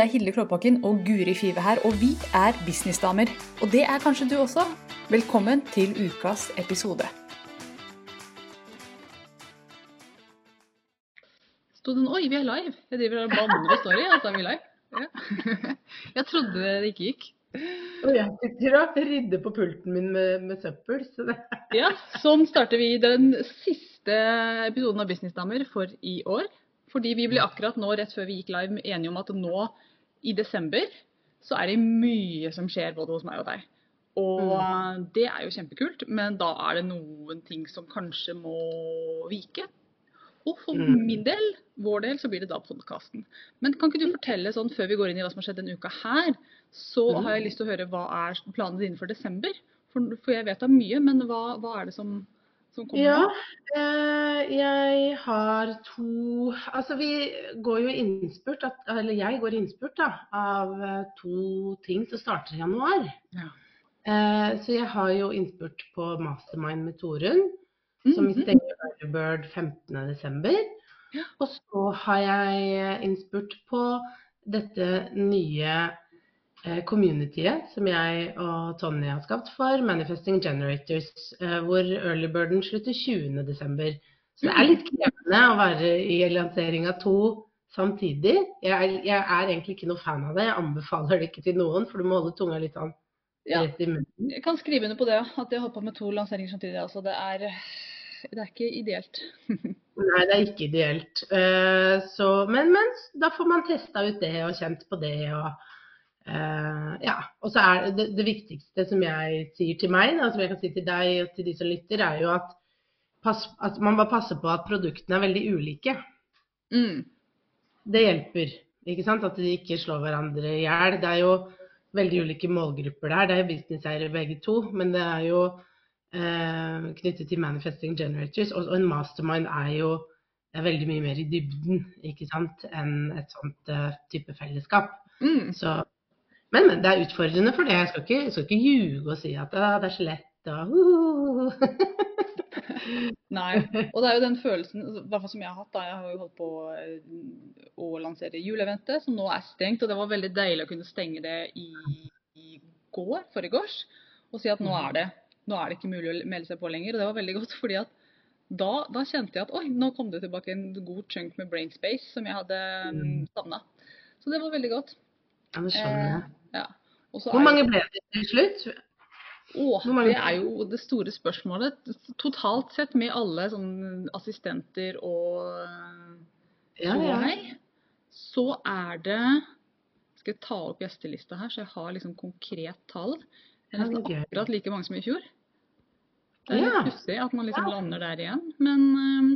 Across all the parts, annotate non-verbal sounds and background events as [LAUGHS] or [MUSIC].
Det er Hilde Klåbakken og Guri Five her, og vi er businessdamer. Og det er kanskje du også. Velkommen til ukas episode. Sto den Oi, vi er live. Jeg driver og banner og står i at da er vi live. Ja. [LAUGHS] Jeg trodde det ikke gikk. Og jeg sitter og rydder på pulten min med, med søppel. Så det... Ja, sånn starter vi den siste episoden av Businessdamer for i år. Fordi vi ble akkurat nå, rett før vi gikk live, enige om at nå i desember så er det mye som skjer både hos meg og deg. Og Mm. det er jo kjempekult, men da er det noen ting som kanskje må vike. Og for Mm. min del, vår del, så blir det da podkasten. Men kan ikke du fortelle sånn før vi går inn i hva som har skjedd denne uka her, så Mm. har jeg lyst til å høre hva er planene dine for desember? For, for jeg vet da mye, men hva, hva er det som, som kommer Ja, eh, jeg har to Altså, vi går jo innspurt, eller jeg går innspurt da, av eh, to ting som starter i januar. Ja. Eh, så jeg har jo innspurt på Mastermind med Torunn, som vi Mhm. stenger Firebird Bird 15.12. Ja. Og så har jeg innspurt på dette nye communityet som jeg og Tonje har skapt for Manifesting Generators, eh, hvor early birden slutter 20.12. Så det er litt krevende å være i lansering av to samtidig. Jeg er, jeg er egentlig ikke noe fan av det. Jeg anbefaler det ikke til noen, for du må holde tunga litt sånn Ja. rett i munnen. Jeg kan skrive under på det, at jeg holdt på med to lanseringer samtidig. Altså, det, er, det er ikke ideelt. [LAUGHS] Nei, det er ikke ideelt. Uh, så, men, men da får man testa ut det og kjent på det. og eh, ja, og så er det, det viktigste som jeg sier til meg, da, som jeg kan si til deg og til de som lytter, er jo at, pass, at man bare passer på at produktene er veldig ulike. Mm. Det hjelper. ikke sant? At de ikke slår hverandre i hjel. Det er jo veldig ulike målgrupper der. Det er jo businesseiere begge to, men det er jo eh, knyttet til Manifesting Generators. Og, og en mastermind er jo er veldig mye mer i dybden ikke sant, enn et sånt uh, type fellesskap. Mm. Så, men, men det er utfordrende for det. Jeg skal ikke, jeg skal ikke ljuge og si at «Ah, det er så lett og [LAUGHS] uh. Nei. Og det er jo den følelsen, i som jeg har hatt. da, Jeg har jo holdt på eh, å lansere juleeventet, som nå er stengt. Og det var veldig deilig å kunne stenge det i, i går, forgårs, og si at nå er, det, nå er det ikke mulig å melde seg på lenger. Og det var veldig godt, [LAUGHS] fordi at da, da kjente jeg at oi, nå kom det tilbake en god chunk med brain space som jeg hadde um, savna. Så det var veldig godt. Ja, det skjønner jeg. Eh, ja. Hvor mange ble det til slutt? Åh, det er jo det store spørsmålet. Totalt sett med alle sånn assistenter og Ja, så ja. meg, så er det Skal jeg ta opp gjestelista her, så jeg har liksom konkret tall. Det er nesten akkurat like mange som i fjor. Det er litt pussig at man liksom lander der igjen, men øhm,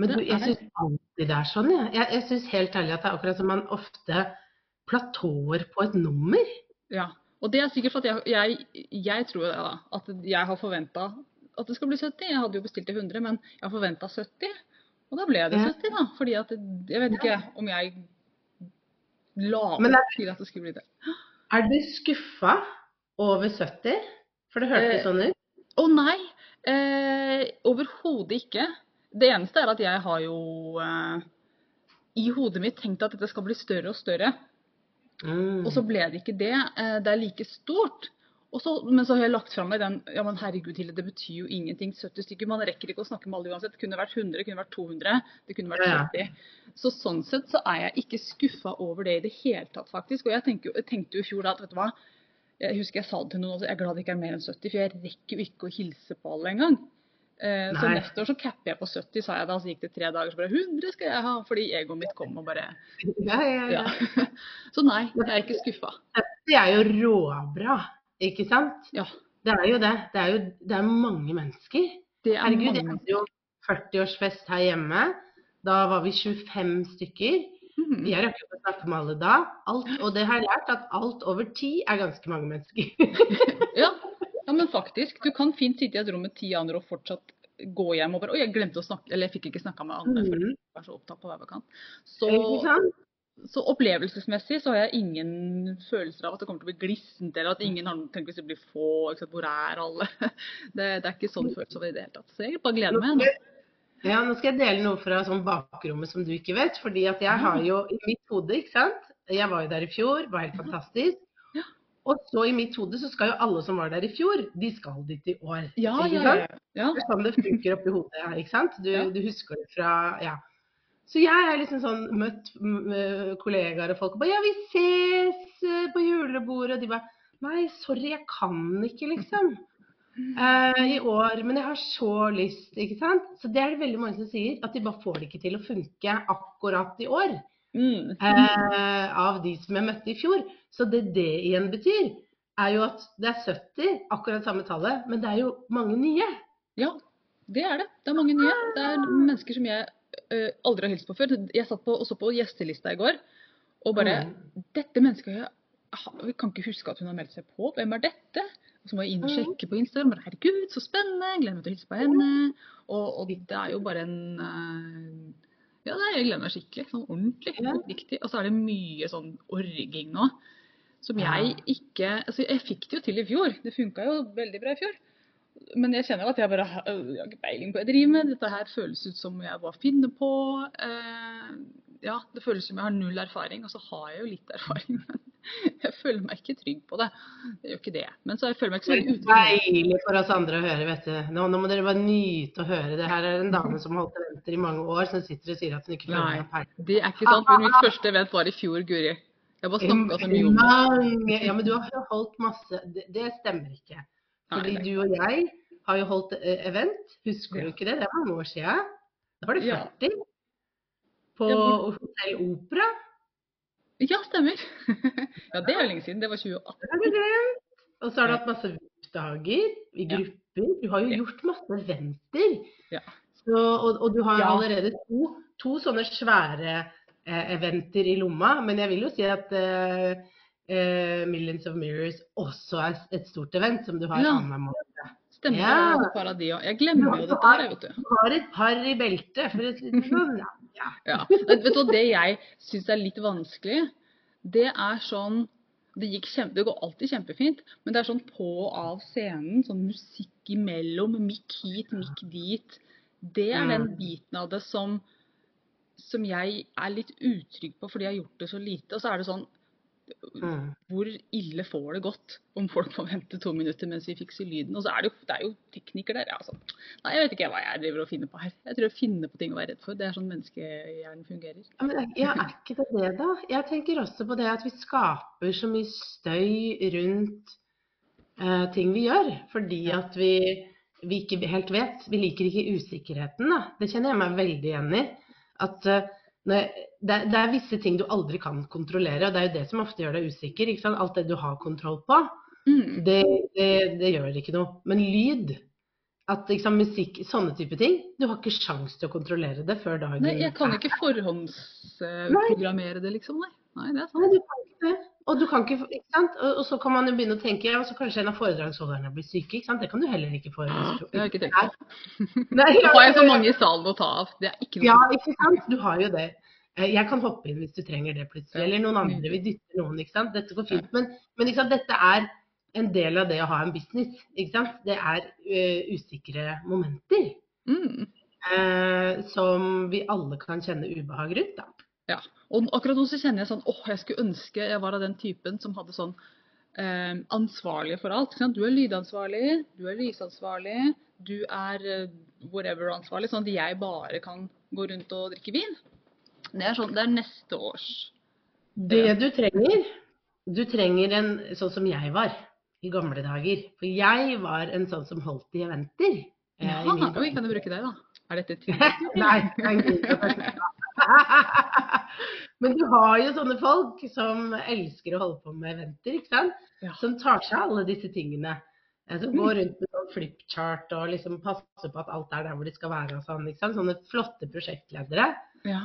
Men du, jeg syns alltid det er sånn, ja. Jeg, jeg syns helt ærlig at det er akkurat som man ofte platåer på et nummer. ja. Og det er sikkert for at jeg, jeg, jeg tror det da, at jeg har forventa at det skal bli 70. Jeg hadde jo bestilt til 100, men jeg har forventa 70. Og da ble det 70, da. Fordi at jeg vet ikke om jeg la Men opp til at det skulle bli det. Er du skuffa over 70? For det hørtes Eh, sånn ut. Å nei, eh, overhodet ikke. Det eneste er at jeg har jo eh, i hodet mitt tenkt at dette skal bli større og større. Mm. Og så ble det ikke det. Eh, det er like stort. Og så, men så har jeg lagt fra meg den Ja, men herregud, Hilde, det betyr jo ingenting. 70 stykker. Man rekker ikke å snakke med alle uansett. Det kunne vært 100, det kunne vært 200, det kunne vært Ja, Så sånn sett så er jeg ikke skuffa over det i det hele tatt, faktisk. Og jeg, tenker, jeg tenkte jo i fjor da at vet du hva, jeg husker jeg sa det til noen også, jeg er glad det ikke er mer enn 70, for jeg rekker jo ikke å hilse på alle engang. Eh, så neste år så capper jeg på 70, sa jeg da. Så gikk det tre dager, så bare 100 skal jeg ha. Fordi egoet mitt kom og bare [LAUGHS] Ja, ja, ja. Ja. [LAUGHS] Så nei, jeg er ikke skuffa. Det er jo råbra, ikke sant? Ja. Det er jo det. Det er jo det er mange mennesker. Det er Herregud, jeg mange hadde jo 40-årsfest her hjemme. Da var vi 25 stykker. vi Jeg rakk ikke å snakke med alle da. Alt, og det har jeg lært, at alt over ti er ganske mange mennesker. [LAUGHS] Ja. Ja, men faktisk. Du kan fint sitte i et rom med ti andre og fortsatt gå hjem og bare Oi, jeg glemte å snakke Eller jeg fikk ikke snakka med andre for Mhm. jeg var så opptatt på hver vår kant. Så, så opplevelsesmessig så har jeg ingen følelser av at det kommer til å bli glissent, eller at ingen har tenkt hvis det blir få, sant, hvor er alle? [LAUGHS] Det, det er ikke sånn følelse over i det hele tatt. Så jeg bare gleder meg. nå. Ja, nå skal jeg dele noe fra sånn bakrommet som du ikke vet. fordi at jeg har jo i mitt hode, ikke sant Jeg var jo der i fjor, var helt fantastisk. Og så i mitt hode så skal jo alle som var der i fjor, de skal dit i år. Ja, ikke sant? ja. ja. Det er sånn det funker oppi hodet, ikke sant? Du, du husker det fra Ja. Så jeg har liksom sånn møtt kollegaer og folk og bare Ja, vi ses eh, på julebordet. Og de bare Nei, sorry, jeg kan ikke, liksom. Uh, I år. Men jeg har så lyst, ikke sant. Så det er det veldig mange som sier. At de bare får det ikke til å funke akkurat i år. Mm. Eh, av de som jeg møtte i fjor. Så det det igjen betyr, er jo at det er 70, akkurat samme tallet, men det er jo mange nye. Ja, det er det. Det er mange nye. Det er mennesker som jeg ø, aldri har hilst på før. Jeg satt på, og så på gjestelista i går og bare Mm. Dette mennesket jeg, jeg kan ikke huske at hun har meldt seg på. Hvem er dette? Og så må jeg inn og sjekke på Instagram. Bare, Herregud, så spennende. Gleder meg til å hilse på henne. Og, og det er jo bare en eh, Ja, det er, jeg gleder meg skikkelig. Sånn ordentlig. Ja. Riktig. Og så er det mye sånn orging nå. Som jeg ikke Altså, jeg fikk det jo til i fjor. Det funka jo veldig bra i fjor. Men jeg kjenner jo at jeg bare har ikke peiling på hva jeg driver med. Dette her føles ut som jeg bare finner på. Eh, ja, det føles som jeg har null erfaring, og så har jeg jo litt erfaring. [LAUGHS] Men jeg føler meg ikke trygg på det. Det gjør ikke det. Men så jeg føler meg ikke så veldig utrygg. deilig for oss andre å høre, vet du. Nå, nå må dere bare nyte å høre. Det her er en dame som har holdt eventer i mange år, som sitter og sier at hun ikke føler noe peiling. Det er ikke sant. Men mitt første event var i fjor, Guri. Jeg bare snakka så mye om det. Ja, men du har holdt masse Det, det stemmer ikke. Fordi du og jeg har jo holdt eh, event. Husker du ikke det? Det var noen år siden. Da var det Ja. 40. Ja, hvor- Hotell Opera. Ja, stemmer. [LAUGHS] ja, det er jo lenge siden. Det var 2018. Det har du glemt. Og så har du hatt masse VIP-dager i grupper. Du har jo gjort masse eventer. Ja. Så, og, og du har allerede to, to sånne svære eh, eventer i lomma. Men jeg vil jo si at eh, eh, Millions of Mirrors også er et stort event som du har Ja. annenhver måned. Stemmer. Ja. Jeg et glemmer jo dette her, vet du. Du har et par i beltet. For det sånn. [LAUGHS] Ja. Vet du det jeg syns er litt vanskelig, det er sånn det, kjempe, det går alltid kjempefint, men det er sånn på og av scenen, sånn musikk imellom, mikk hit, mikk dit. Det er den Mm. biten av det som, som jeg er litt utrygg på fordi jeg har gjort det så lite. Og så er det sånn. Hvor ille får det gått om folk må vente to minutter mens vi fikser lyden? Og så er det jo, det er jo tekniker der. Altså. Nei, jeg vet ikke hva jeg driver og finner på her. Jeg tror jeg finner på ting å være redd for. Det er sånn menneskehjernen fungerer. Ja, men er- ja, er ikke det det, da? Jeg tenker også på det at vi skaper så mye støy rundt eh, ting vi gjør. Fordi at vi, vi ikke helt vet. Vi liker ikke usikkerheten, da. Det kjenner jeg meg veldig igjen i. At eh, det, er- visse ting du aldri kan kontrollere, og det er jo det som ofte gjør deg usikker. Alt det du har kontroll på, Mm. det, det, det gjør ikke noe. Men lyd at sant, musikk, sånne type ting, du har ikke sjans til å kontrollere det før dagen Nei, jeg kan ikke forhåndsprogrammere det, liksom. Nei. Nei, det er sant. Nei, du kan ikke det. Og du kan ikke, ikke sant? Og, så kan man jo begynne å tenke ja, så kanskje en av foredragsholderne blir syke. Det kan du heller ikke forestå. Det har jeg ikke tenkt på. [LAUGHS] Nei, har jeg så mange i salen å ta av. Det er ikke noe Ja, ikke sant? Du har jo det. Eh, Jeg kan hoppe inn hvis du trenger det plutselig. Eller noen andre. vil dytte noen, ikke sant. Dette går fint. Men, men dette er en del av det å ha en business. ikke sant? Det er uh, usikre momenter. mm. Uh, som vi alle kan kjenne ubehag rundt. da. Ja. Og akkurat nå så kjenner jeg sånn åh, jeg skulle ønske jeg var av den typen som hadde sånn eh, ansvarlig for alt. Du er lydansvarlig, du er lysansvarlig, du er eh, whatever ansvarlig. Sånn at jeg bare kan gå rundt og drikke vin. Det er, sånn, det er neste års Det du trenger, du trenger en sånn som jeg var i gamle dager. For jeg var en sånn som holdt i eventer. eh, Ja, i kan du bruke deg, da? Er dette et [LAUGHS] nei. [LAUGHS] Men du har jo sånne folk som elsker å holde på med eventer, ikke sant? Ja. Som tar seg av alle disse tingene. Som går rundt med sånn flipchart og liksom passer på at alt er der hvor det skal være og sånn. ikke sant? Sånne flotte prosjektledere. Ja.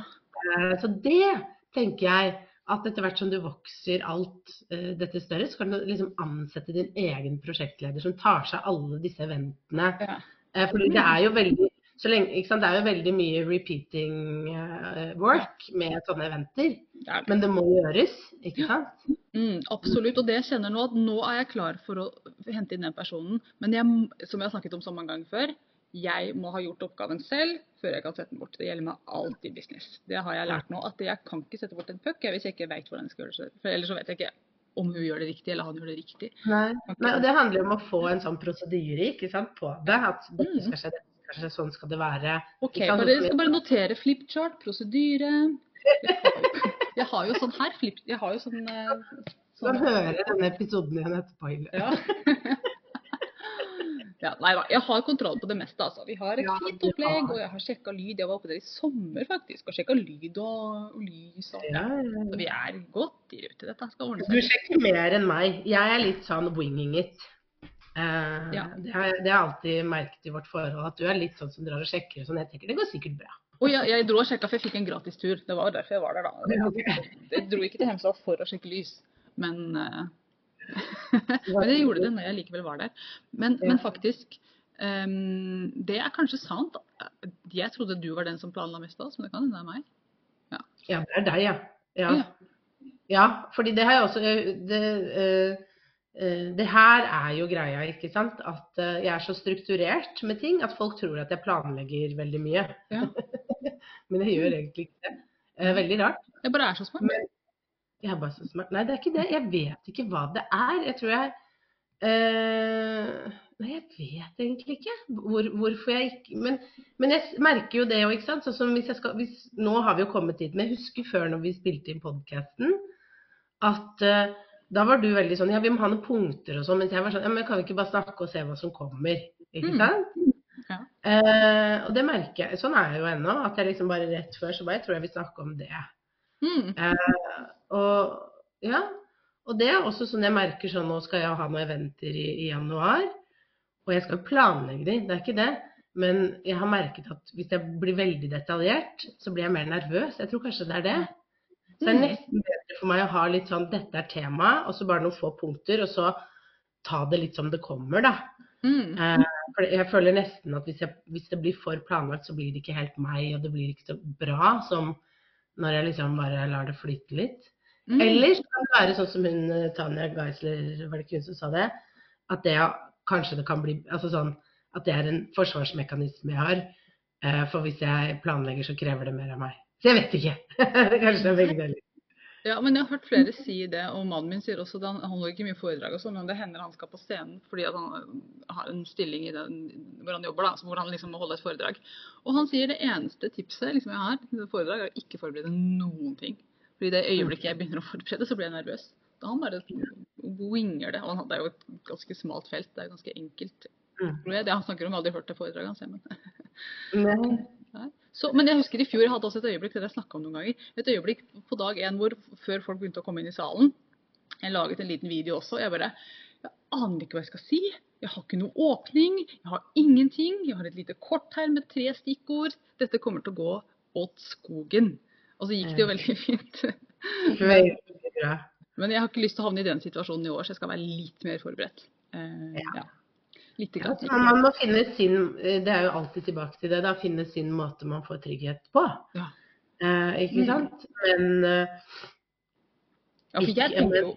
Eh, Så det tenker jeg at etter hvert som du vokser alt eh, dette større, så kan du liksom ansette din egen prosjektleder som tar seg av alle disse eventene. Ja. Eh, fordi det er jo veldig lenge? Det er jo veldig mye repeating eh, work med sånne eventer. Det det. Men det må gjøres, ikke sant? Mm, absolutt. Og det jeg kjenner nå, at nå er jeg klar for å hente inn den personen. Men jeg, som jeg har snakket om så mange ganger før, jeg må ha gjort oppgaven selv før jeg kan sette den bort. Det gjelder meg alt i business. Det har jeg lært nå. At jeg kan ikke sette bort en puck hvis jeg ikke vet hvordan jeg skal gjøre det. For ellers så vet jeg ikke om hun gjør det riktig, eller han gjør det riktig. Nei, Nei og det handler om å få en sånn prosedyre ikke sant, på det. At dette skal skje, dette skal skje, sånn skal det være. Ok, bare, Jeg skal bare notere flipchart, prosedyre. Jeg har jo sånn her. Flip, jeg har jo sånn, sånn Du kan høre denne episoden igjen etterpå. Ja. Ja, nei da, jeg har kontroll på det meste. altså. Vi har et ja, fint opplegg, og jeg har sjekka lyd. Jeg var oppe der i sommer faktisk, og sjekka lyd og, og lys. Og, ja, ja, Så vi er godt i rute. Dette skal ordne seg. Du sjekker mer enn meg. Jeg er litt sånn winging it. Uh, det, har, det, har, jeg alltid merket i vårt forhold, at du er litt sånn som drar og sjekker sånn. Jeg tenker det går sikkert bra. Og jeg, jeg dro og sjekka, for jeg fikk en gratis tur. Det var derfor jeg var der, da. Jeg dro ikke til Hemsedal for å sjekke lys, men uh, [LAUGHS] men det gjorde det når jeg likevel var der. Men, men faktisk, um, det er kanskje sant. Jeg trodde du var den som planla mest av oss, men det kan hende det er meg. Ja. ja, det er deg, ja. ja. ja. ja fordi det har jeg også det, uh, det her er jo greia, ikke sant. At uh, jeg er så strukturert med ting at folk tror at jeg planlegger veldig mye. Ja. [LAUGHS] men jeg gjør egentlig ikke det. Uh, veldig rart. Jeg bare er så smart. Men, jeg er bare så smart. Nei, det er ikke det. Jeg vet ikke hva det er. Jeg tror jeg uh, Nei, jeg vet egentlig ikke Hvor, hvorfor jeg ikke men, men, jeg merker jo det òg, ikke sant. Sånn som hvis jeg skal hvis, Nå har vi jo kommet dit. Men jeg husker før når vi spilte inn podkasten, at uh, da var du veldig sånn Ja, vi må ha noen punkter og sånn. Mens jeg var sånn Ja, men kan vi ikke bare snakke og se hva som kommer? Ikke mm. sant? Ja. Eh, og det merker jeg. Sånn er jeg jo ennå. At jeg liksom bare rett før så bare jeg tror jeg vil snakke om det. Mm. Eh, og, ja, og det er også sånn jeg merker sånn Nå skal jeg ha noen eventer i, i januar. Og jeg skal planlegge de, det er ikke det. Men jeg har merket at hvis jeg blir veldig detaljert, så blir jeg mer nervøs. Jeg tror kanskje det er det. Så det er mm. nesten bedre for meg å ha litt sånn dette er temaet, og så bare noen få punkter, og så ta det litt som det kommer, da. Mm. For jeg føler nesten at hvis, jeg, hvis, det blir for planlagt, så blir det ikke helt meg, og det blir ikke så bra som når jeg liksom bare lar det flyte litt. Mm. Eller så kan det være sånn som hun eh, Tanja Geisler, var det ikke hun som sa det, at det kanskje det kan bli altså sånn at det er en forsvarsmekanisme jeg har. Eh, for hvis jeg planlegger, så krever det mer av meg. Så jeg vet ikke. kanskje [LAUGHS] det er begge deler. Ja, men jeg har hørt flere si det, og mannen min sier også det. Han holder ikke mye foredrag og sånn, men det hender han skal på scenen fordi han har en stilling i den, hvor han jobber, da, hvor han liksom må holde et foredrag. Og han sier det eneste tipset liksom jeg har til foredrag, er å ikke forberede noen ting. Fordi det øyeblikket jeg begynner å forberede, så blir jeg nervøs. Da han bare winger det. Og det er jo et ganske smalt felt. Det er ganske enkelt. Mm. Det han snakker om, jeg har aldri hørt det foredraget hans. Men. [LAUGHS] Så, men jeg husker i fjor jeg hadde også et øyeblikk det jeg om noen ganger. Et øyeblikk på dag én hvor før folk begynte å komme inn i salen. Jeg laget en liten video også. Jeg bare Jeg aner ikke hva jeg skal si. Jeg har ikke noe åpning. Jeg har ingenting. Jeg har et lite kort her med tre stikkord. Dette kommer til å gå åt skogen. Og så gikk det jo veldig [LAUGHS] fint. Men jeg har ikke lyst til å havne i den situasjonen i år, så jeg skal være litt mer forberedt. Uh, ja. Ja. grann. ja, man må finne sin eh, Det er jo alltid tilbake til det. da, Finne sin måte man får trygghet på. Ja. Eh, ikke mm. sant? Men uh, Ja, for jeg tenker jo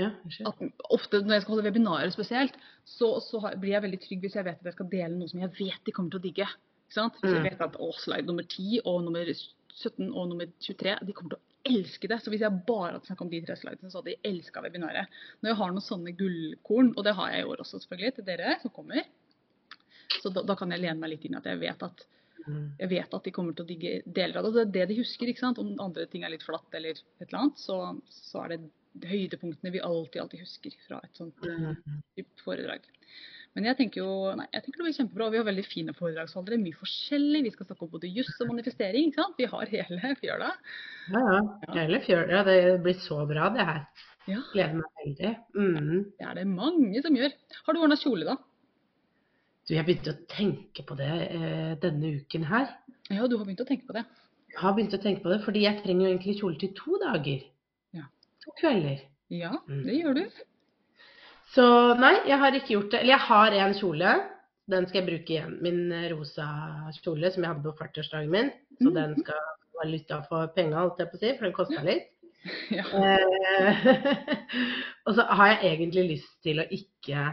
at ofte når jeg skal holde webinarer spesielt, så, så, blir jeg veldig trygg hvis jeg vet at jeg skal dele noe som jeg vet de kommer til å digge. Ikke sant? Hvis jeg mm. vet at å, slide nummer 10 og nummer 17 og nummer 23 de kommer til å elske det. Så hvis jeg bare hadde snakket om de tre slidene, så hadde de elska webinaret. Når jeg har noen sånne gullkorn, og det har jeg i år også selvfølgelig til dere som kommer, så da, da kan jeg lene meg litt inn i at jeg vet at jeg vet at de kommer til å digge deler av det. Og det er det de husker. ikke sant? Om andre ting er litt flatt eller et eller annet, så, så er det høydepunktene vi alltid alltid husker fra et sånt uh, foredrag. Men jeg tenker jo nei, jeg tenker det blir kjempebra. Vi har veldig fine foredragsholdere. Mye forskjellig. Vi skal snakke om både juss og manifestering. ikke sant? Vi har hele fjøla. Ja, ja. Hele fjøla. Det blir så bra, det her. Ja. Gleder meg veldig. Mm. Det er det mange som gjør. Har du ordna kjole, da? Du, jeg begynte å tenke på det eh, denne uken her. Ja, du har begynt å tenke på det? Jeg har begynt å tenke på det, fordi jeg trenger jo egentlig kjole til to dager. Ja. To kvelder. Ja, mm. det gjør du. Så nei, jeg har ikke gjort det. Eller jeg har en kjole. Den skal jeg bruke igjen. Min rosa kjole som jeg hadde på 40-årsdagen min. Så mm. den skal være litt av for penga, holdt jeg på å si, for den kosta litt. [LAUGHS] Ja. Eh, [LAUGHS] og så har jeg egentlig lyst til å ikke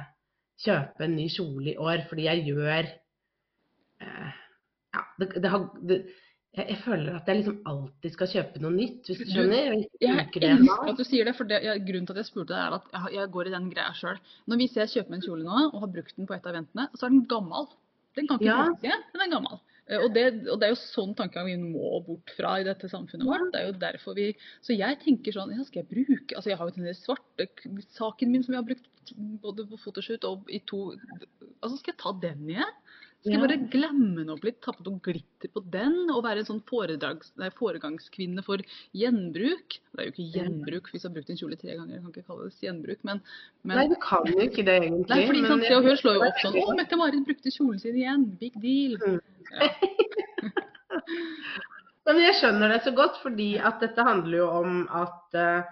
kjøpe en ny kjole i år, fordi jeg gjør eh, Ja, det, det har det, jeg, jeg føler at jeg liksom alltid skal kjøpe noe nytt, hvis du skjønner? Jeg jeg elsker at du sier det, for det, jeg, grunnen til at jeg spurte deg, er at jeg, jeg går i den greia sjøl. Når hvis jeg kjøper meg en kjole nå, og har brukt den på et av eventene, så er den gammel. Den kan ikke Ja. igjen, den er gammel. Eh, Og det, og det er jo sånn tankegang vi må bort fra i dette samfunnet vårt. Det er jo derfor vi Så jeg tenker sånn Ja, skal jeg bruke Altså, jeg har jo den svarte saken min som jeg har brukt både på fotoshoot og i to Altså, skal jeg ta den igjen? Skal jeg Ja. bare glemme den opp litt, ta noe glitter på den, og være en sånn nei, foregangskvinne for gjenbruk? Det er jo ikke gjenbruk hvis du har brukt en kjole tre ganger, jeg kan ikke kalle det gjenbruk, men, men Nei, du kan jo ikke det egentlig. Nei, fordi sant, Se og Hør slår jo opp sånn Å, Mette-Marit brukte kjolen sin igjen. Big deal. Mm. Ja. [LAUGHS] Men jeg skjønner det så godt, fordi at dette handler jo om at uh,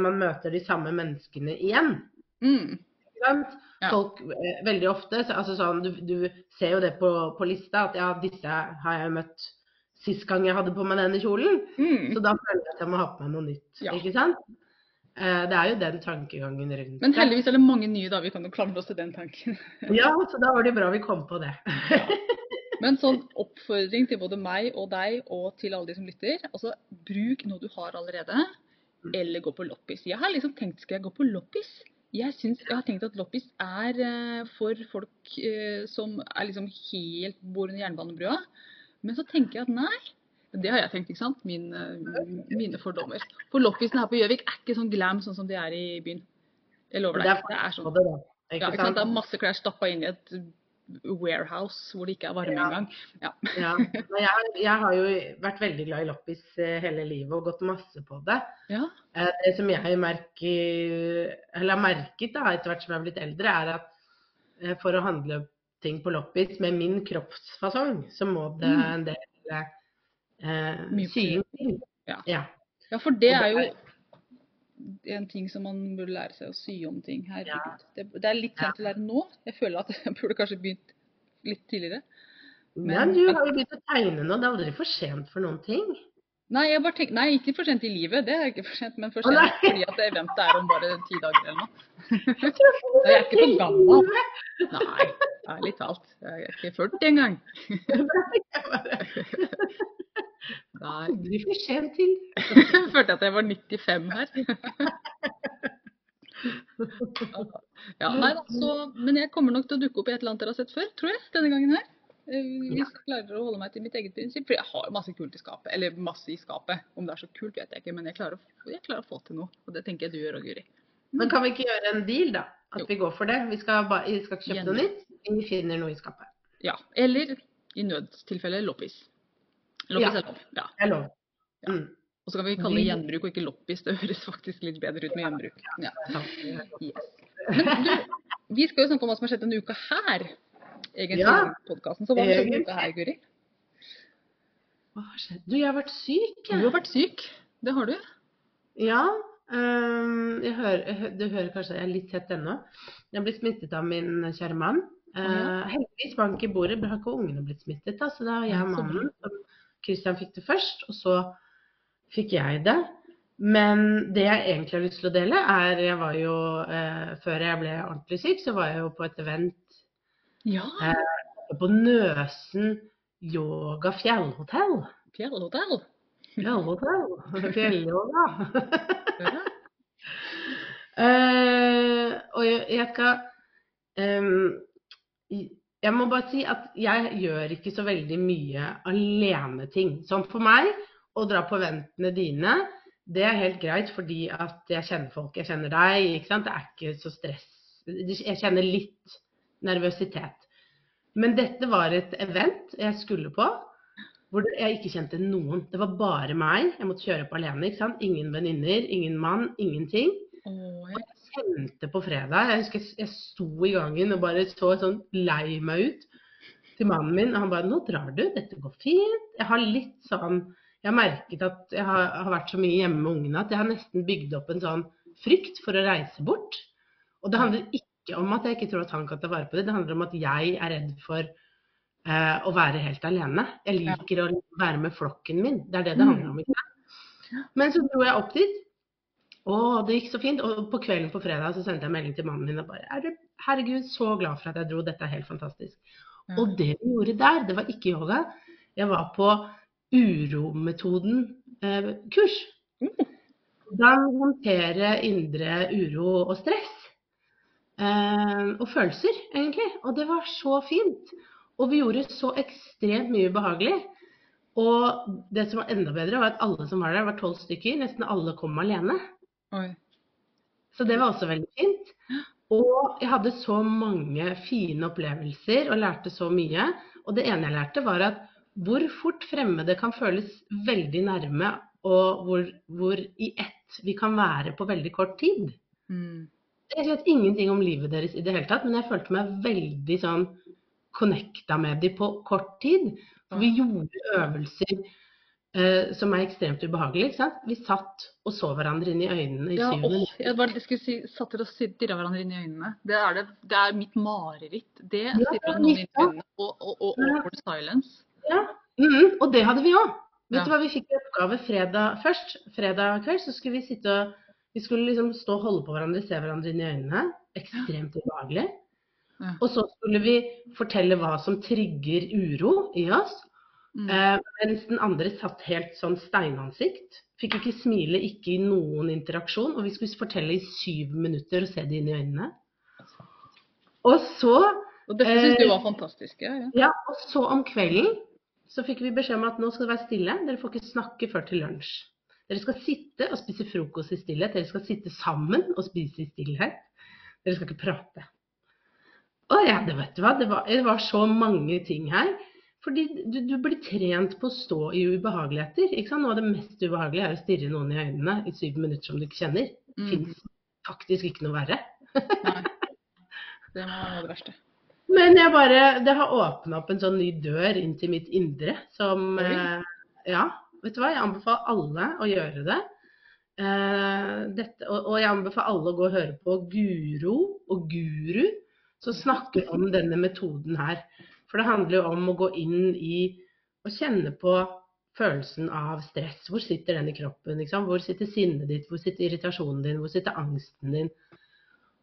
man møter de samme menneskene igjen. Mm. Ikke sant? Ja. Folk eh, veldig ofte så, altså sånn, du, du ser jo det på, på lista, at ja, disse har jeg møtt sist gang jeg hadde på meg denne kjolen. Mm. Så da føler jeg at jeg må ha på meg noe nytt. Ja. Ikke sant? Eh, det er jo den tankegangen rundt Men heldigvis er det mange nye, da. Vi kan jo klamre oss til den tanken. [LAUGHS] Ja, så da var det bra vi kom på det. Men sånn oppfordring til både meg og deg og til alle de som lytter. Altså, bruk noe du har allerede, eller gå på loppis. Jeg har liksom tenkt skal jeg gå på loppis? Jeg, synes, jeg har tenkt at loppis er eh, for folk eh, som er liksom helt bor under jernbanebrua. Men så tenker jeg at nei. Det har jeg tenkt, ikke sant? Min, eh, mine fordommer. For loppisen her på Gjøvik er ikke sånn glam sånn som de er i byen. Jeg lover Det deg. er Det er sånn. Ja, ikke sant? Det er masse klær stappa inn i et warehouse hvor det ikke er varme Ja. engang. Ja. Ja. Men jeg, jeg har jo vært veldig glad i loppis eh, hele livet og gått masse på det. ja. Eh, Det som jeg merker, eller har merket da, etter hvert som jeg har blitt eldre, er at eh, for å handle ting på loppis med min kroppsfasong, så må det Mm. en del eh, sying til. Ja. Ja. Ja, for det er jo en ting som man burde lære seg å sy om ting. Herregud. Ja. Det, det er litt sent å lære nå. Jeg føler at [LAUGHS] jeg burde kanskje begynt litt tidligere. Men du har jo begynt å tegne nå, det er aldri for sent for noen ting. Nei, jeg bare tenk, nei, ikke for sent i livet, det er ikke for sent, men for sent oh, fordi at eventet er om bare ti dager eller noe. Jeg [LAUGHS] er ikke for gammel. Nei, ærlig talt. Jeg er ikke 40 engang. [LAUGHS] Aldri for sent til. Jeg følte at jeg var 95 her. [LAUGHS] Ja, nei da, så, men jeg kommer nok til å dukke opp i et eller annet dere har sett før, tror jeg, denne gangen her. Eh, Hvis jeg klarer å holde meg til mitt eget prinsipp. For jeg har masse kult i skapet. Eller masse i skapet. Om det er så kult, vet jeg ikke. Men jeg klarer, å, jeg klarer å få til noe. Og det tenker jeg du gjør òg, Guri. Men kan vi ikke gjøre en deal, da? At Jo. vi går for det? Vi skal, vi skal ikke kjøpe noe nytt, vi finner noe i skapet. Ja. Eller i nødstilfelle loppis. Loppis Ja. er lov. Ja. Det er lov. Ja. Mm. Og så kan vi kalle det gjenbruk og ikke loppis. Det høres faktisk litt bedre ut med gjenbruk. Ja. Yes. Men du, vi skal jo snakke om hva som har skjedd denne uka her. Egentlig Ja. podcasten. Så hva har skjedd denne uka her, Guri? Hva har skjedd? Du, jeg har vært syk, Du har vært syk. Det har du. Ja. Um, hører, du hører kanskje at jeg er litt tett ennå. Jeg ble smittet av min kjære mann. Uh, heldigvis bank i bordet, har ikke ungene blitt smittet. Da, så det har jeg og mannen som Christian fikk det først, og så fikk jeg det. Men det jeg egentlig har lyst til å dele, er Jeg var jo eh, Før jeg ble ordentlig syk, så var jeg jo på et event Ja. på Nøsen yoga fjellhotell. Fjellhotell. Fjellhotell. [LAUGHS] Fjellyoga. Ja. [LAUGHS] Eh, og jeg, jeg skal ehm, Jeg må bare si at jeg gjør ikke så veldig mye aleneting. Sånn for meg, å dra på eventene dine, det er helt greit fordi at jeg kjenner folk. Jeg kjenner deg, ikke sant. Det er ikke så stress. Jeg kjenner litt nervøsitet. Men dette var et event jeg skulle på, hvor jeg ikke kjente noen. Det var bare meg. Jeg måtte kjøre opp alene. ikke sant? Ingen venninner, ingen mann, ingenting. Og jeg kjente på fredag Jeg husker jeg sto i gangen og bare så sånn lei meg ut til mannen min. Og han bare 'Nå drar du. Dette går fint.' Jeg har litt sånn Jeg har merket at jeg har, har vært så mye hjemme med ungene at jeg har nesten bygd opp en sånn frykt for å reise bort. Og det handler ikke om at jeg ikke tror at han kan ta vare på det. Det handler om at jeg er redd for uh, å være helt alene. Jeg liker å være med flokken min. Det er det det handler om. ikke sant? Men så dro jeg opp dit. Å, det gikk så fint. Og på kvelden på fredag så sendte jeg melding til mannen min og bare er du, Herregud, så glad for at jeg dro. Dette er helt fantastisk. Mm. Og det vi gjorde der, det var ikke yoga. Jeg var på urometoden-kurs. Hvordan håndtere indre uro og stress. Eh, og følelser, egentlig. Og det var så fint. Og vi gjorde så ekstremt mye ubehagelig. Og det som var enda bedre, var at alle som var der, var tolv stykker. Nesten alle kom alene. Oi. Så det var også veldig fint. Og jeg hadde så mange fine opplevelser og lærte så mye. Og det ene jeg lærte, var at hvor fort fremmede kan føles veldig nærme, og hvor, hvor i ett vi kan være på veldig kort tid. Mm. Jeg vet ingenting om livet deres i det hele tatt, men jeg følte meg veldig sånn connecta med dem på kort tid. For vi gjorde øvelser som er ekstremt ubehagelig. ikke sant? Vi satt og så hverandre inn i øynene i Ja, syv minutter. jeg bare skulle si, satt dere og stirra hverandre inn i øynene. Det er, det, det er mitt mareritt. Det Ja, stirrer noen inn i øynene. Og, og, og Ja. silence. Ja, mhm, og det hadde vi òg. Vet Ja. du hva, vi fikk i oppgave fredag først. Fredag kveld så skulle vi sitte og vi skulle liksom stå og holde på hverandre, se hverandre inn i øynene. Ekstremt ubehagelig. Ja. Og så skulle vi fortelle hva som trigger uro i oss. Mm. Eh, mens den andre satt helt sånn steinansikt. Fikk ikke smile, ikke i noen interaksjon. Og vi skulle fortelle i syv minutter og se det inn i øynene. Og så Og dette syns du var var fantastiske? Ja. ja, og så om kvelden så fikk vi beskjed om at nå skal det være stille. Dere får ikke snakke før til lunsj. Dere skal sitte og spise frokost i stillhet. Dere skal sitte sammen og spise i stillhet. Dere skal ikke prate. Å ja, det vet du hva. Det var, det var så mange ting her. Fordi du, du blir trent på å stå i ubehageligheter. Ikke sant? Noe av det mest ubehagelige er å stirre noen i øynene i syv minutter som du ikke kjenner. Mm. fins faktisk ikke noe verre. Nei. Det må være det verste. Men jeg bare, det har åpna opp en sånn ny dør inn til mitt indre som eh, Ja, vet du hva, jeg anbefaler alle å gjøre det. Eh, dette, og, og jeg anbefaler alle å gå og høre på Guro og Guru, som snakker om denne metoden her. For det handler jo om å gå inn i og kjenne på følelsen av stress. Hvor sitter den i kroppen? Hvor sitter sinnet ditt? Hvor sitter irritasjonen din? Hvor sitter angsten din?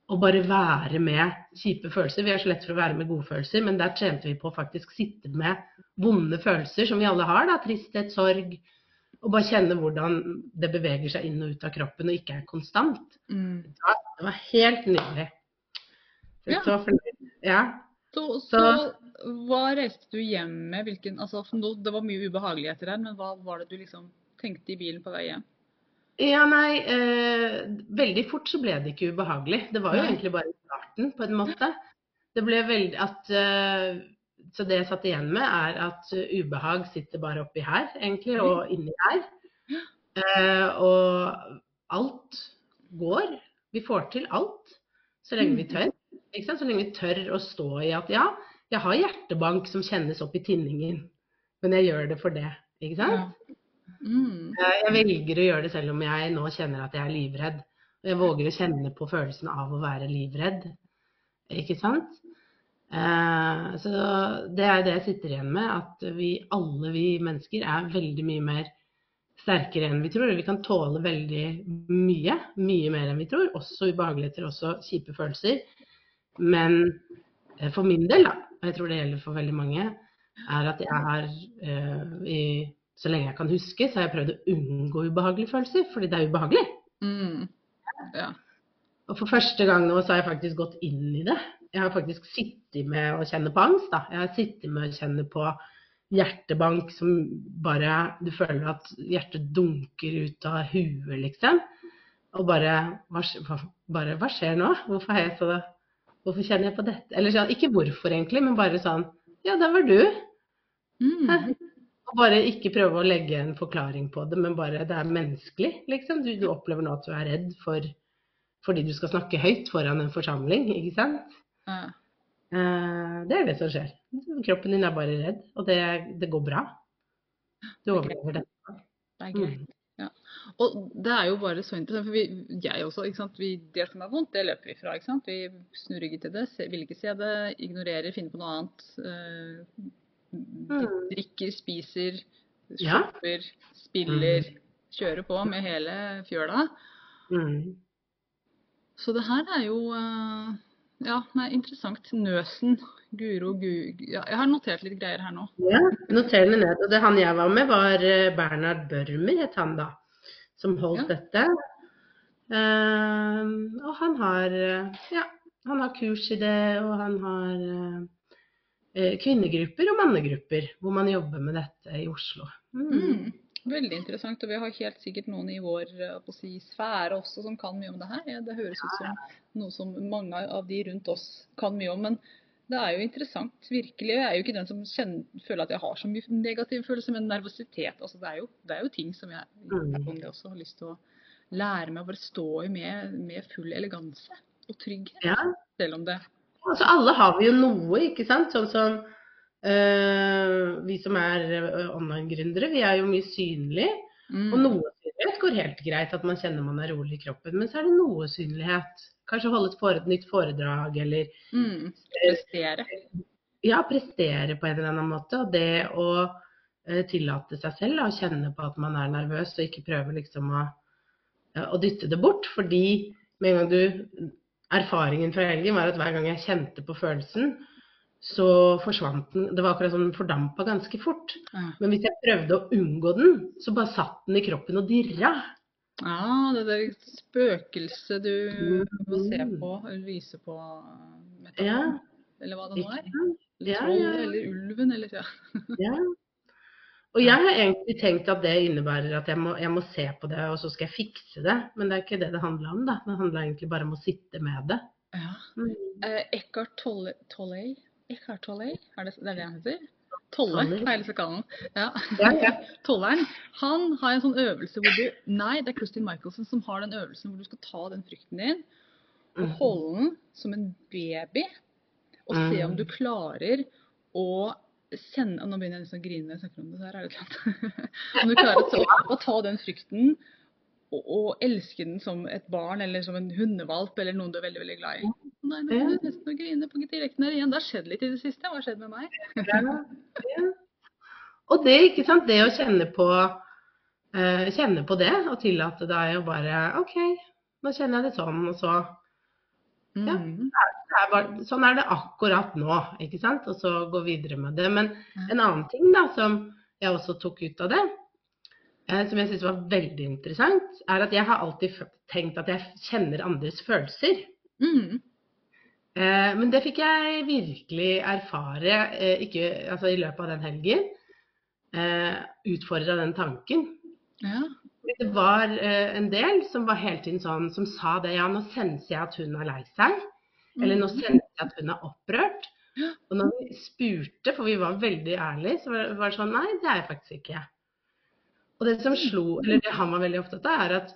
Og bare være med kjipe følelser. Vi er så lett for å være med gode følelser, men der trente vi på å faktisk sitte med vonde følelser, som vi alle har. da, Tristhet, sorg. Og bare kjenne hvordan det beveger seg inn og ut av kroppen og ikke er konstant. Mm. Det var helt nydelig. Er Ja. Så Så, så hva reiste du hjem med? Hvilken, altså, det var mye ubehageligheter her, men hva var det du liksom tenkte i bilen på vei hjem? Ja, nei, eh, veldig fort så ble det ikke ubehagelig. Det var jo Nei. egentlig bare i starten, på en måte. Det ble veldig at eh, Så det jeg satt igjen med, er at eh, ubehag sitter bare oppi her, egentlig, og inni her. Eh, og alt går. Vi får til alt så lenge vi tør. Så lenge vi tør å stå i at ja, jeg har hjertebank som kjennes opp i tinningen, men jeg gjør det for det. Ikke sant? Ja. Mm. Eh, Jeg velger å gjøre det selv om jeg nå kjenner at jeg er livredd. Og jeg våger å kjenne på følelsen av å være livredd. Ikke sant? Eh, Så det er det jeg sitter igjen med, at vi alle vi mennesker er veldig mye mer sterkere enn vi tror. Vi kan tåle veldig mye, mye mer enn vi tror. Også ubehageligheter, også kjipe følelser. Men eh, for min del, da, og jeg tror det gjelder for veldig mange, er at jeg har uh, så lenge jeg kan huske, så har jeg prøvd å unngå ubehagelige følelser, fordi det er ubehagelig. Mm. Ja. Og for første gang nå så har jeg faktisk gått inn i det. Jeg har faktisk sittet med å kjenne på angst. da. Jeg har sittet med å kjenne på hjertebank som bare Du føler at hjertet dunker ut av huet, liksom. Og bare hva, bare hva skjer nå? Hvorfor har jeg så Hvorfor kjenner jeg på dette? Eller sånn, ikke hvorfor egentlig, men bare sånn Ja, der var du. Mm. Og bare ikke prøve å legge en forklaring på det, men bare det er menneskelig, liksom. Du, du opplever nå at du er redd for, fordi du skal snakke høyt foran en forsamling, ikke sant. Mm. Eh, det er det som skjer. Kroppen din er bare redd, og det, det går bra. Du overlever det. Det er greit. Ja. Og det er jo bare så interessant, for vi, jeg også, ikke sant? Vi, det som er vondt, det løper vi fra. ikke sant? Vi snur ryggen til det, vil ikke se det, ignorerer, finner på noe annet. eh, Mm. drikker, spiser, Ja. spiller. spiller, kjører på med hele fjøla. Mm. Så det her er jo eh, ja, nei, interessant. Nøsen. Guro Gu... Ja, jeg har notert litt greier her nå. Ja, noter det ned. Og det han jeg var med, var eh, Bernhard Børmer, het han da, som holdt Ja. dette. Uh, og han har, eh, ja, han har kurs i det, og han har eh, kvinnegrupper og mannegrupper hvor man jobber med dette i Oslo. Mm. Mm. Veldig interessant. Og vi har helt sikkert noen i vår eh, si, sfære også som kan mye om det her. Det høres ut som noe som mange av de rundt oss kan mye om. Men det er jo interessant. Virkelig. Jeg er jo ikke den som kjenner, føler at jeg har så mye negative følelser, men nervøsitet. Altså, det, er jo, det er jo ting som jeg personlig også har lyst til å lære meg å bare stå i med, med full eleganse og trygghet. Ja, Selv om det altså alle har vi jo noe, ikke sant? Sånn som vi som er eh, online-gründere, vi er jo mye synlige. mm, Og noe synlighet går helt greit, at man kjenner man er rolig i kroppen. Men så er det noe synlighet. Kanskje holde et fore- nytt foredrag, eller mm, prestere. ja, prestere på en eller annen måte. Og det å eh, tillate seg selv da, å kjenne på at man er nervøs, og ikke prøve liksom å, å dytte det bort. Fordi med en gang du Erfaringen fra helgen var at hver gang jeg kjente på følelsen, så forsvant den. Det var akkurat som den fordampa ganske fort. Ja. Men hvis jeg prøvde å unngå den, så bare satt den i kroppen og dirra. Ah, det der spøkelset du må se Mm. på, eller vise på metaforen, Ja, eller hva det nå er. Eller Ja, ja. eller ulven, eller ja. [LAUGHS] Ja. Og jeg har egentlig tenkt at det innebærer at jeg må, jeg må se på det, og så skal jeg fikse det. Men det er ikke det det handler om, da. Det handler egentlig bare om å sitte med det. ja. Mm. Eh, Eckhart Tolle, Tolle? Eckhart Tolle? Er det, det han heter? Tolle, har jeg å kalle han. Ja. [LAUGHS] Tolleren. Han har en sånn øvelse hvor du Nei, det er Kristin Michelson som har den øvelsen hvor du skal ta den frykten din og Mhm. holde den som en baby, og se om Mm. du klarer å kjenne Nå begynner jeg nesten å grine når jeg snakker om det, så her er det sant. [LAUGHS] om du klarer å ta den frykten og, og elske den som et barn eller som en hundevalp eller noen du er veldig veldig glad i. Nei, nå er jeg nesten å grine på direkten her igjen. Det har skjedd litt i det siste. Hva har skjedd med meg? Ja, ja. Og det, ikke sant, det å kjenne på, uh, kjenne på det, og tillate deg å bare OK, nå kjenner jeg det sånn, og så Ja. Mm. er bare, Sånn er det akkurat nå, ikke sant? Og så gå videre med det. Men en annen ting da, som jeg også tok ut av det, eh, som jeg syns var veldig interessant, er at jeg har alltid tenkt at jeg kjenner andres følelser. Mm. Eh, men det fikk jeg virkelig erfare eh, ikke, altså i løpet av den helgen. Eh, Utfordra den tanken. Ja. Det var eh, en del som var hele tiden sånn, som sa det. Ja, nå senser jeg at hun er lei seg. Eller nå senser jeg at hun er opprørt. Og når vi spurte, for vi var veldig ærlige, så var var det sånn Nei, det er jeg faktisk ikke. Og det som slo, eller det han var veldig opptatt av, er at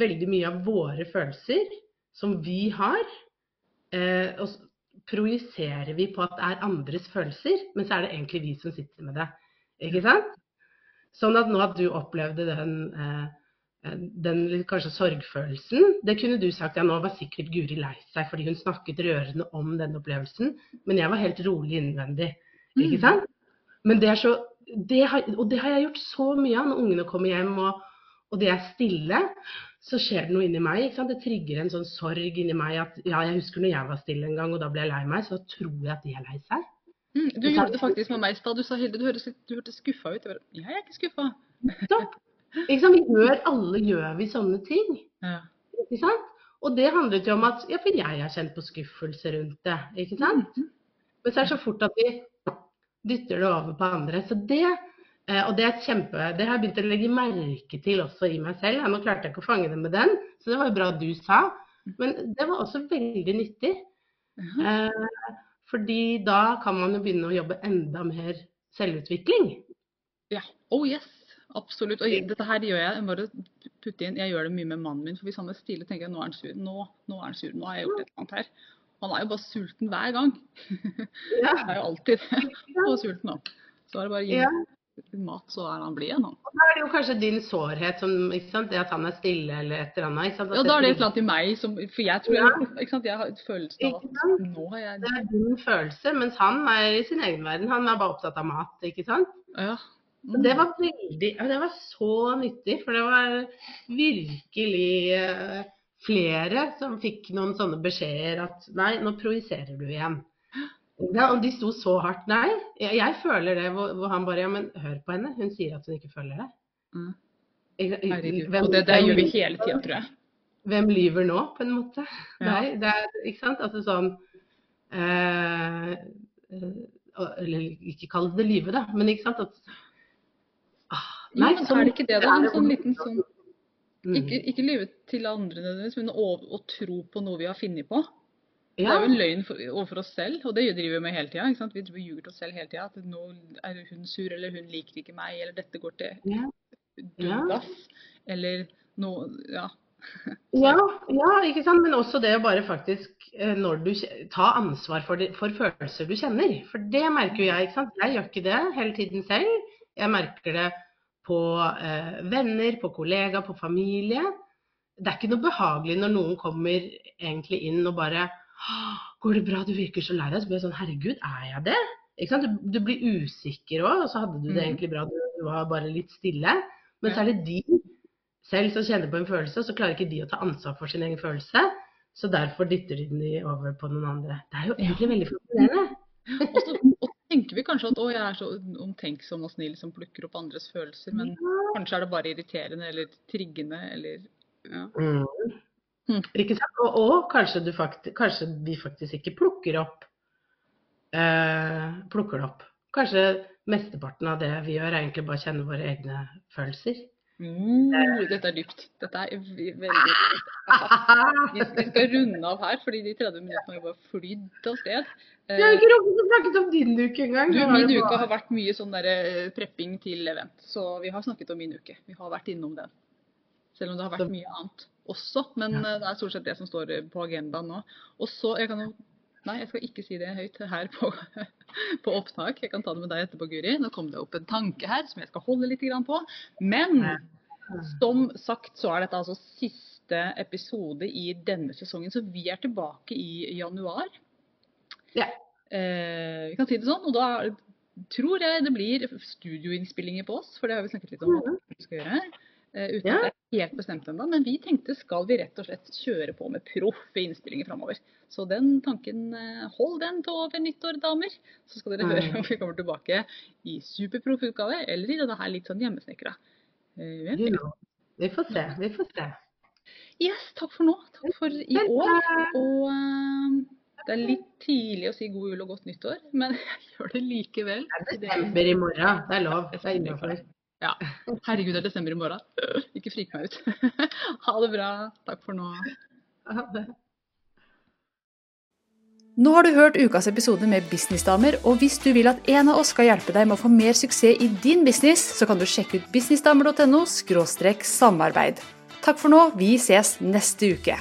veldig mye av våre følelser som vi har, eh, og projiserer vi på at det er andres følelser, men så er det egentlig vi som sitter med det. Ikke sant? Sånn at nå at du opplevde den, eh, eh, den kanskje sorgfølelsen, det kunne du sagt ja, nå var sikkert Guri lei seg fordi hun snakket rørende om den opplevelsen, men jeg var helt rolig innvendig. Ikke Mm. sant? Men det er så, det har, og det har jeg gjort så mye av når ungene kommer hjem og, og det er stille. Så skjer det noe inni meg. Det trigger en sånn sorg inni meg at ja, jeg husker når jeg var stille en gang og da ble jeg lei meg, så tror jeg at de er lei seg. Mm. Du gjorde det faktisk med meg i stad. Du sa Hilde, du hørtes, litt- skuffa ut. Jeg bare, jeg er ikke skuffa. Sant? Vi gjør, alle gjør vi sånne ting. Ja. Ikke sant? Og det handlet jo om at ja, for jeg har kjent på skuffelse rundt det. Ikke sant? Men så er det så fort at vi dytter det over på andre. Så det, og det er et kjempe, det har jeg begynt å legge merke til også i meg selv. Nå klarte jeg ikke å fange det med den, så det var jo bra du sa. Men det var også veldig nyttig. Eh, fordi da kan man jo begynne å jobbe enda mer selvutvikling. ja. Oh yes. Absolutt. Og dette her gjør jeg bare putte inn, jeg gjør det mye med mannen min. For hvis han er stille, tenker jeg nå er han sur. Nå, nå er han sur. Nå har jeg gjort et eller annet her. Han er jo bare sulten hver gang. [LAUGHS] Ja. Han er jo alltid [LAUGHS] så sulten òg. Så er det bare å gi Ja. Mat, så er han blid igjen, han. Da er det jo kanskje din sårhet, som, ikke sant? det at han er stille eller et eller annet. Ikke sant? At Ja, da er det et eller annet i meg som For jeg tror Ja. jeg, ikke sant? jeg har følelsen av at nå har jeg Det er din følelse, mens han er i sin egen verden. Han er bare opptatt av mat, ikke sant. Ja. Mm. det var veldig Det var så nyttig, for det var virkelig eh, flere som fikk noen sånne beskjeder at nei, nå projiserer du igjen. Ja, og de sto så hardt. Nei, jeg, jeg føler det. Hvor, hvor, han bare Ja, men hør på henne. Hun sier at hun ikke føler det. Mm. Herregud. og det, det gjør vi hele tida, tror jeg. Hvem lyver nå, på en måte? Ja. Nei, det er, ikke sant? Altså sånn eh, Eller ikke kall det lyve, da, men ikke sant at ah, Nei, ja, sånn, er det ikke det, da? En sånn liten sånn Ikke, ikke lyve til andre nødvendigvis, men å, å tro på noe vi har funnet på. Ja. Det er jo en løgn for, overfor oss selv, og det driver vi med hele tida. Vi ljuger til oss selv hele tida. At nå er hun sur, eller hun liker ikke meg, eller dette går til ja. dugas. Eller noe Ja. [LAUGHS] ja, ja, ikke sant. Men også det å bare faktisk eh, når du ta ansvar for, de, for, følelser du kjenner. For det merker jo jeg. ikke sant? Jeg gjør ikke det hele tiden selv. Jeg merker det på eh, venner, på kollegaer, på familie. Det er ikke noe behagelig når noen kommer egentlig inn og bare 'Går det bra? Du virker så lei deg.' Så blir jeg sånn 'Herregud, er jeg det?' Du, du blir usikker òg, og så hadde du det mm. egentlig bra. Du, du var bare litt stille. Men så er det de selv som kjenner på en følelse, og så klarer ikke de å ta ansvar for sin egen følelse. Så derfor dytter de den over på noen andre. Det er jo egentlig veldig fascinerende. og så tenker vi kanskje at å, jeg er så omtenksom og snill som plukker opp andres følelser, men ja. kanskje er det bare irriterende eller triggende eller ja. Mm. Mm. Og, og kanskje, faktisk, kanskje, vi faktisk ikke plukker opp eh, plukker opp. Kanskje mesteparten av det vi gjør, er egentlig bare å kjenne våre egne følelser. Mm, dette er dypt. Dette er veldig dypt. [LAUGHS] Vi skal runde av her, fordi de 30 minuttene har bare flydd av sted. Vi har ikke rukket å snakke om din uke engang. Du, min uke har vært mye sånn der eh, prepping til event, så vi har snakket om min uke. Vi har vært innom den. Selv om det har vært mye annet også. Men ja. Eh, det er stort sett det som står på agendaen nå. Og så, jeg kan jo Nei, jeg skal ikke si det høyt her på, [LAUGHS] på, opptak. Jeg kan ta det med deg etterpå, Guri. Nå kom det opp en tanke her som jeg skal holde litt på. Men som sagt så er dette altså siste episode i denne sesongen. Så vi er tilbake i januar. Ja. Eh, vi kan si det sånn. Og da tror jeg det blir studioinnspillinger på oss, for det har vi snakket litt om. hva vi skal gjøre. Uh, uten ja. at det er helt bestemt ennå. Men vi tenkte skal vi rett og slett kjøre på med proffe innspillinger framover. Så den tanken, uh, hold den til over nyttår, damer. Så skal dere høre om vi kommer tilbake i superproff-utgave eller i denne her litt sånn hjemmesnekra. Uh, vi får se. Vi får se. Yes, takk for nå. Takk for i år. Og det er litt tidlig å si god jul og godt nyttår, men [LAUGHS] jeg gjør det likevel. Det er desember i morgen. Det er lov. Det er innafor. Ja. Herregud, det er desember i morgen. Ikke frik meg ut. [LAUGHS] ha det bra. Takk for nå. Ha det. Nå har du hørt ukas episode med Businessdamer, og hvis du vil at en av oss skal hjelpe deg med å få mer suksess i din business, så kan du sjekke ut businessdamer.no samarbeid. Takk for nå, vi ses neste uke.